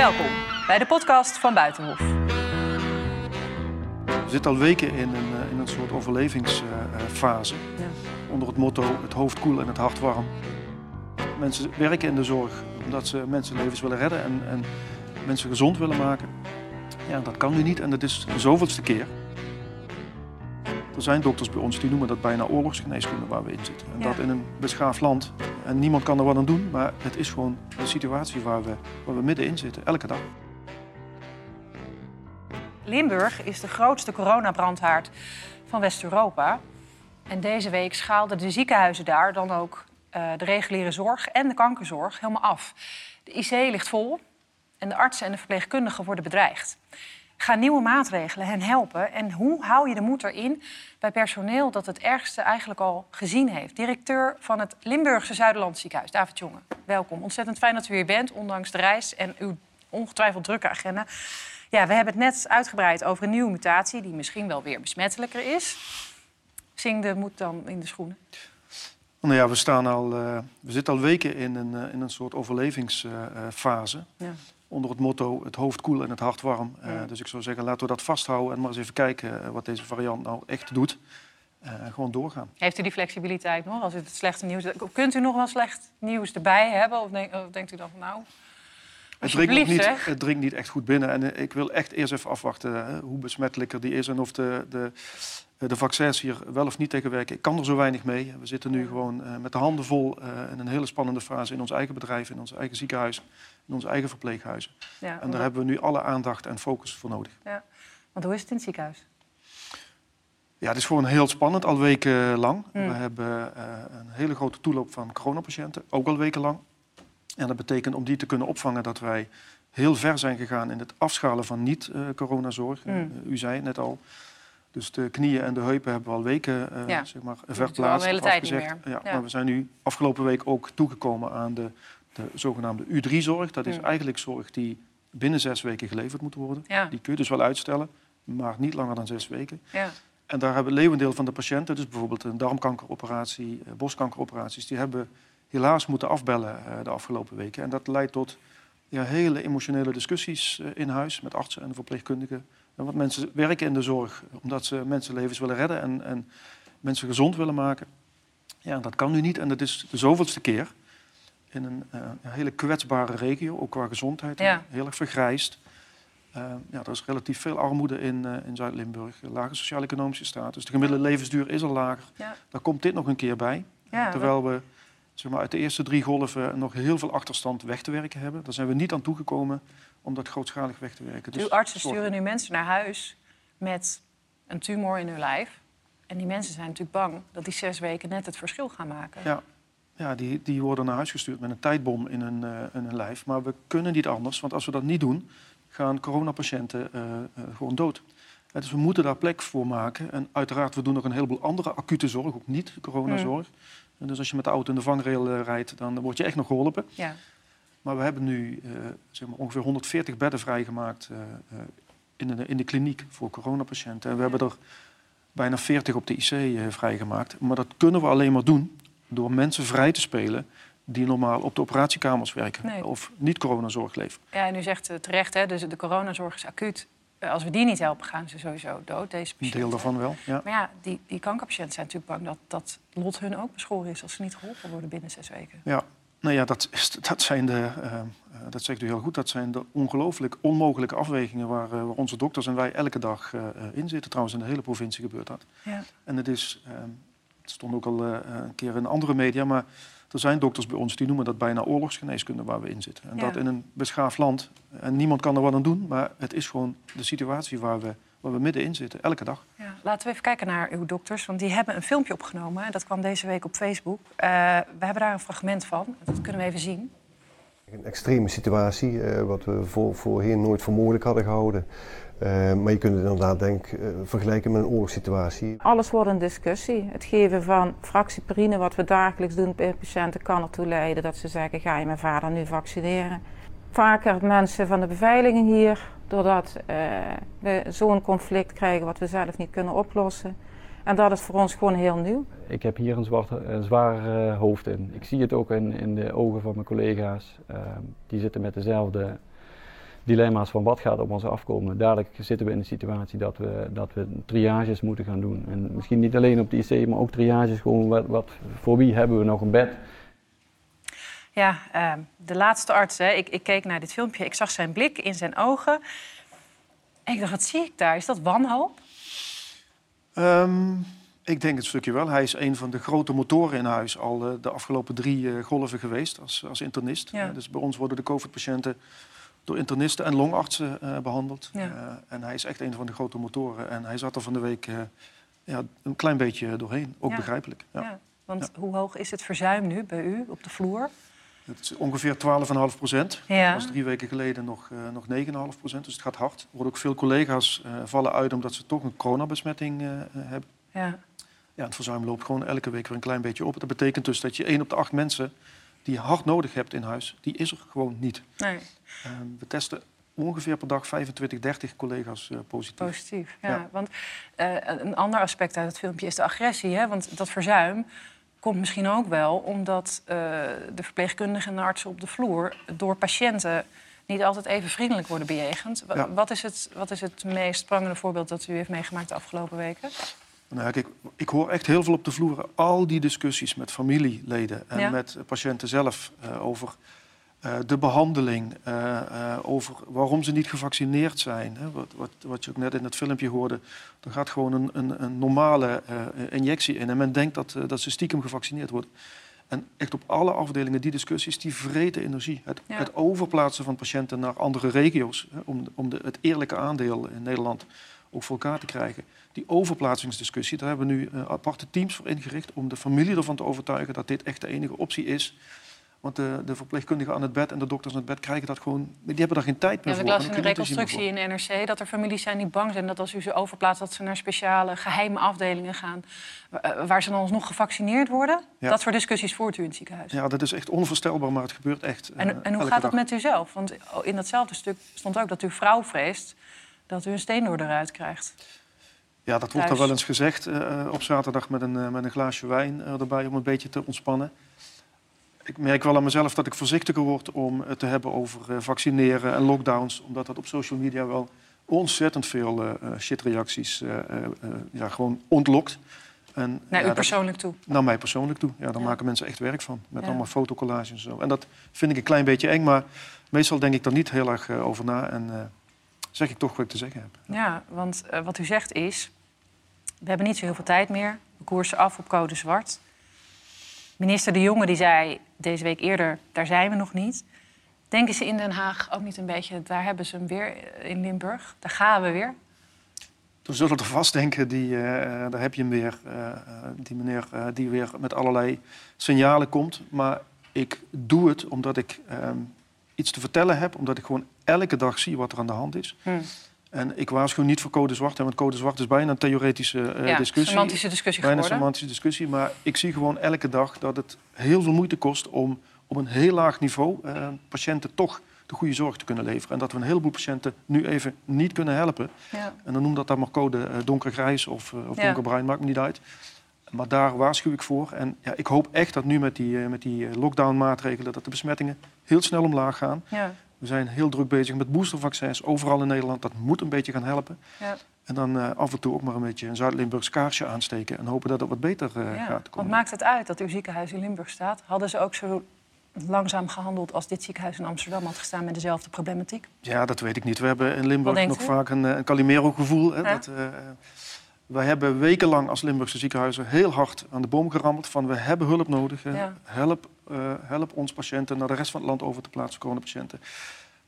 Welkom bij de podcast van Buitenhof. We zitten al weken in een, eh, in een soort overlevingsfase. Ja. Onder het motto het hoofd koel en het hart warm. Mensen werken in de zorg omdat ze mensenlevens willen redden en, en mensen gezond willen maken. Ja, dat kan nu niet en dat is de zoveelste keer. Er zijn dokters bij ons die noemen dat bijna oorlogsgeneeskunde waar we in zitten. En Ja. dat in een beschaafd land. En niemand kan er wat aan doen, maar het is gewoon de situatie waar we, waar we middenin zitten, elke dag. Limburg is de grootste coronabrandhaard van West-Europa. En deze week schaalden de ziekenhuizen daar dan ook eh, de reguliere zorg en de kankerzorg helemaal af. De IC ligt vol en de artsen en de verpleegkundigen worden bedreigd. Gaan nieuwe maatregelen hen helpen? En hoe hou je de moed erin bij personeel dat het ergste eigenlijk al gezien heeft? Directeur van het Limburgse Zuiderland Ziekenhuis, David Jonge. Welkom. Ontzettend fijn dat u hier bent, ondanks de reis en uw ongetwijfeld drukke agenda. Ja, we hebben het net uitgebreid over een nieuwe mutatie... die misschien wel weer besmettelijker is. Zing de moed dan in de schoenen. Nou ja, we, staan al, eh, we zitten al weken in een, eh, in een soort overlevingsfase. Ja. Onder het motto het hoofd koel en het hart warm. Eh, Ja. dus ik zou zeggen, laten we dat vasthouden en maar eens even kijken eh, wat deze variant nou echt doet. Eh, gewoon doorgaan. Heeft u die flexibiliteit nog als u het slechte nieuws... Kunt u nog wel slecht nieuws erbij hebben? Of, denk- of denkt u dan van nou... Het dringt, nog niet, zeg. het dringt niet echt goed binnen. En eh, ik wil echt eerst even afwachten hoe besmettelijker die is en of de, de, eh, de vaccins hier wel of niet tegen werken. Ik kan er zo weinig mee. We zitten nu gewoon eh, met de handen vol in een hele spannende fase in ons eigen bedrijf, in ons eigen ziekenhuis, in onze eigen verpleeghuizen. Ja, En daar hebben we nu alle aandacht en focus voor nodig. ja. Want hoe is het in het ziekenhuis? Ja, het is gewoon heel spannend, al weken lang. Mm. We hebben een hele grote toeloop van coronapatiënten, ook al weken lang. En dat betekent om die te kunnen opvangen dat wij heel ver zijn gegaan in het afschalen van niet-coronazorg. Mm. u zei het net al. Dus de knieën en de heupen hebben we al weken eh, Ja. zeg maar, al verplaatst. een hele tijd niet meer. Ja, Ja. Maar we zijn nu afgelopen week ook toegekomen aan de, de zogenaamde U3-zorg. Dat is Mm. eigenlijk zorg die binnen zes weken geleverd moet worden. Ja, Die kun je dus wel uitstellen, maar niet langer dan zes weken. ja. En daar hebben het leeuwendeel van de patiënten, dus bijvoorbeeld een darmkankeroperatie, eh, borstkankeroperaties, die hebben helaas moeten afbellen eh, de afgelopen weken. En dat leidt tot ja, hele emotionele discussies eh, in huis met artsen en verpleegkundigen. En want mensen werken in de zorg omdat ze mensenlevens willen redden en, en mensen gezond willen maken. Ja, dat kan nu niet en dat is de zoveelste keer in een eh, hele kwetsbare regio, ook qua gezondheid, Ja. heel erg vergrijsd. Ja, er is relatief veel armoede in, in Zuid-Limburg. Lage sociaal-economische status. De gemiddelde levensduur is al lager. Ja. Daar komt dit nog een keer bij. Ja, Terwijl we zeg maar, uit de eerste drie golven nog heel veel achterstand weg te werken hebben. Daar zijn we niet aan toegekomen om dat grootschalig weg te werken. Dus Uw artsen sturen nu mensen naar huis met een tumor in hun lijf. En die mensen zijn natuurlijk bang dat die zes weken net het verschil gaan maken. Ja, ja die, die worden naar huis gestuurd met een tijdbom in hun, in hun lijf. Maar we kunnen niet anders, want als we dat niet doen, gaan coronapatiënten eh, eh, gewoon dood. Dus we moeten daar plek voor maken. En uiteraard, we doen nog een heleboel andere acute zorg, ook niet coronazorg. En dus als je met de auto in de vangrail eh, rijdt, dan word je echt nog geholpen. Ja. Maar we hebben nu eh, zeg maar ongeveer 140 bedden vrijgemaakt eh, in, de, in de kliniek voor coronapatiënten. En we hebben er bijna 40 op de IC vrijgemaakt. Maar dat kunnen we alleen maar doen door mensen vrij te spelen die normaal op de operatiekamers werken Nee. of niet coronazorg leveren. Ja, en u zegt terecht, hè, dus de coronazorg is acuut. Eh, Als we die niet helpen, gaan ze sowieso dood, deze Een patiënten. deel daarvan wel. Ja. Maar ja, die, die kankerpatiënten zijn natuurlijk bang dat dat lot hun ook beschoren is... als ze niet geholpen worden binnen zes weken. Ja, nou ja, dat, is, dat zijn de, eh, eh, dat zegt u heel goed, dat zijn de ongelooflijk onmogelijke afwegingen waar, eh, waar onze dokters en wij elke dag eh, in zitten. Trouwens, in de hele provincie gebeurt dat. Ja. En het is, eh, het stond ook al een keer in andere media, maar er zijn dokters bij ons die noemen dat bijna oorlogsgeneeskunde waar we in zitten. En Ja. dat in een beschaafd land. En niemand kan er wat aan doen, maar het is gewoon de situatie waar we, waar we middenin zitten, elke dag. Ja, laten we even kijken naar uw dokters, want die hebben een filmpje opgenomen. en Dat kwam deze week op Facebook. Eh, we hebben daar een fragment van, dat kunnen we even zien. Een extreme situatie, eh, wat we voor, voorheen nooit voor mogelijk hadden gehouden. Eh, maar je kunt het inderdaad denk, eh, vergelijken met een oorlogssituatie. Alles wordt een discussie. Het geven van fractieperine, wat we dagelijks doen bij patiënten, kan ertoe leiden dat ze zeggen: ga je mijn vader nu vaccineren? Vaker mensen van de beveiliging hier, doordat we zo'n conflict krijgen wat we zelf niet kunnen oplossen. En dat is voor ons gewoon heel nieuw. Ik heb hier een, zwart, een zwaar eh, hoofd in. Ik zie het ook in, in de ogen van mijn collega's. Ehm, die zitten met dezelfde dilemma's van wat gaat op ons afkomen. Dadelijk zitten we in de situatie dat we, dat we triages moeten gaan doen. En misschien niet alleen op de IC, maar ook triages gewoon wat, wat voor wie hebben we nog een bed. Ja, uh, de laatste arts, hè. Ik, ik keek naar dit filmpje, ik zag zijn blik in zijn ogen. En ik dacht, wat zie ik daar? Is dat wanhoop? Um, ik denk het stukje wel. Hij is een van de grote motoren in huis al uh, de afgelopen drie uh, golven geweest als, als internist. Ja. dus bij ons worden de COVID-patiënten door internisten en longartsen uh, behandeld. Ja. en hij is echt een van de grote motoren. En hij zat er van de week ja, een klein beetje doorheen, ook Ja. begrijpelijk. Ja. Want hoe hoog is het verzuim nu bij u op de vloer? Het is ongeveer 12,5 procent. Ja. Dat was drie weken geleden nog, uh, nog 9,5 procent. Dus het gaat hard. Er worden ook veel collega's uh, vallen uit omdat ze toch een coronabesmetting uh, hebben. Ja. Ja, het verzuim loopt gewoon elke week weer een klein beetje op. Dat betekent dus dat je één op de acht mensen die je hard nodig hebt in huis, die is er gewoon niet. Nee, Ehm, we testen ongeveer per dag 25, 30 collega's positief. positief. Ja. Ja. Want eh, een ander aspect uit het filmpje is de agressie. Hè? Want dat verzuim komt misschien ook wel omdat eh, de verpleegkundigen en de artsen op de vloer door patiënten niet altijd even vriendelijk worden bejegend. Ja. Wat, is het, wat is het meest prangende voorbeeld dat u heeft meegemaakt de afgelopen weken? Nou, kijk, ik hoor echt heel veel op de vloer. Al die discussies met familieleden en Ja. met patiënten zelf eh, over eh, de behandeling, eh, eh, over waarom ze niet gevaccineerd zijn. Hè. Wat, wat, wat je ook net in het filmpje hoorde, er gaat gewoon een, een, een normale injectie in en men denkt dat, dat ze stiekem gevaccineerd worden. En echt op alle afdelingen, die discussies, die vreten energie. Het, Ja. het overplaatsen van patiënten naar andere regio's, hè, om, om de, het eerlijke aandeel in Nederland ook voor elkaar te krijgen. Die overplaatsingsdiscussie, daar hebben we nu aparte teams voor ingericht om de familie ervan te overtuigen dat dit echt de enige optie is. Want de, de verpleegkundigen aan het bed en de dokters aan het bed krijgen dat gewoon. Die hebben daar geen tijd meer Ja, voor. ik las en in de reconstructie in NRC dat er families zijn die bang zijn dat als u ze overplaatst, dat ze naar speciale geheime afdelingen gaan, wa- eh, waar ze dan alsnog gevaccineerd worden. Ja. Dat soort discussies voert u in het ziekenhuis. Ja, dat is echt onvoorstelbaar, maar het gebeurt echt. eh, En, en hoe gaat dat dag. met u zelf? Want in datzelfde stuk stond ook dat uw vrouw vreest dat u een steen door de ruit krijgt. Ja, dat wordt dan wel eens gezegd eh, op zaterdag met een, eh, met een glaasje wijn eh, erbij om een beetje te ontspannen. Ik merk wel aan mezelf dat ik voorzichtiger word om het te hebben over eh, vaccineren en lockdowns. Omdat dat op social media wel ontzettend veel eh, eh, shitreacties ja, gewoon ontlokt. En, Naar ja, u dat- persoonlijk toe. naar mij persoonlijk toe. Ja, daar Ja. maken mensen echt werk van. Met Ja. allemaal fotocollages en zo. En dat vind ik een klein beetje eng, maar meestal denk ik er niet heel erg over na. En zeg ik toch wat ik te zeggen heb. Ja, want wat u zegt is, we hebben niet zo heel veel tijd meer. We koersen af op code zwart. Minister De Jonge die zei deze week eerder, daar zijn we nog niet. Denken ze in Den Haag ook niet een beetje, daar hebben ze hem weer eh, in Limburg. Daar gaan we weer. Toen zullen er vast denken, die, eh, daar heb je hem weer, eh, die meneer die weer met allerlei signalen komt. Maar ik doe het omdat ik ehm, iets te vertellen heb, omdat ik gewoon elke dag zie wat er aan de hand is. Hm. En ik waarschuw niet voor code zwart, hè, want code zwart is bijna een theoretische eh, ja, discussie. semantische discussie Bijna een semantische discussie, maar ik zie gewoon elke dag dat het heel veel moeite kost om op een heel laag niveau eh, patiënten toch de goede zorg te kunnen leveren. En dat we een heleboel patiënten nu even niet kunnen helpen. Ja. En dan noem dat dan maar code eh, donkergrijs of, of Ja. donkerbruin, maakt me niet uit. Maar daar waarschuw ik voor. En ja, ik hoop echt dat nu met die, met die lockdown-maatregelen... dat de besmettingen heel snel omlaag gaan. Ja, We zijn heel druk bezig met boostervaccins overal in Nederland. Dat moet een beetje gaan helpen. ja, En dan eh, af en toe ook maar een beetje een Zuid-Limburgs kaarsje aansteken... en hopen dat het wat beter eh, ja. gaat komen. maakt het uit dat uw ziekenhuis in Limburg staat? Hadden ze ook zo langzaam gehandeld als dit ziekenhuis in Amsterdam had gestaan met dezelfde problematiek? Ja, dat weet ik niet. We hebben in Limburg nog u? vaak een, eh, een Calimero-gevoel. Ja. Dat, wij hebben wekenlang als Limburgse ziekenhuizen heel hard aan de boom gerammeld... van we hebben hulp nodig. Ja. help, eh, help ons patiënten naar de rest van het land over te plaatsen, coronapatiënten.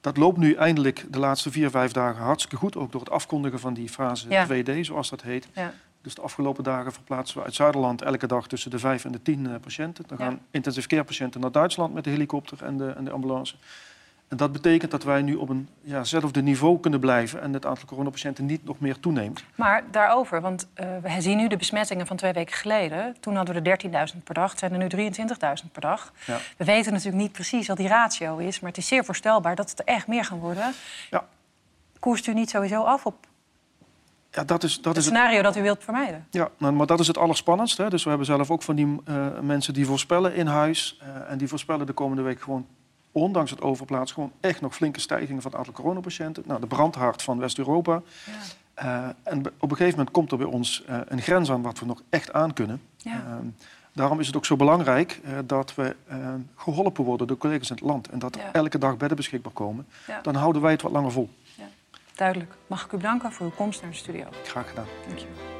Dat loopt nu eindelijk de laatste vier, vijf dagen hartstikke goed. Ook door het afkondigen van die fase Ja. 2D, zoals dat heet. Ja. Dus de afgelopen dagen verplaatsen we uit Zuiderland elke dag tussen de vijf en de tien eh, patiënten. Dan gaan intensive care patiënten naar Duitsland met de helikopter en de, en de ambulance. En dat betekent dat wij nu op een ja, zelfde niveau kunnen blijven en het aantal coronapatiënten niet nog meer toeneemt. Maar daarover, want eh, we zien nu de besmettingen van twee weken geleden. Toen hadden we er 13.000 per dag, zijn er nu 23.000 per dag. Ja. We weten natuurlijk niet precies wat die ratio is, maar het is zeer voorstelbaar dat het er echt meer gaan worden. Ja. Koerst u niet sowieso af op Ja, dat is, dat het is het, scenario dat u wilt vermijden? ja, nou, maar dat is het allerspannendste. Hè. Dus we hebben zelf ook van die eh, mensen die voorspellen in huis. eh, en die voorspellen de komende week gewoon ondanks het overplaatsen, gewoon echt nog flinke stijgingen van het aantal coronapatiënten. Nou, de brandhaard van West-Europa. Ja. Eh, en op een gegeven moment komt er bij ons eh, een grens aan wat we nog echt aan kunnen. Ja. Ehm, daarom is het ook zo belangrijk eh, dat we eh, geholpen worden door collega's in het land. En dat er Ja. elke dag bedden beschikbaar komen. Dan houden wij het wat langer vol. Duidelijk. Mag ik u bedanken voor uw komst naar de studio. Graag gedaan. Dank je wel.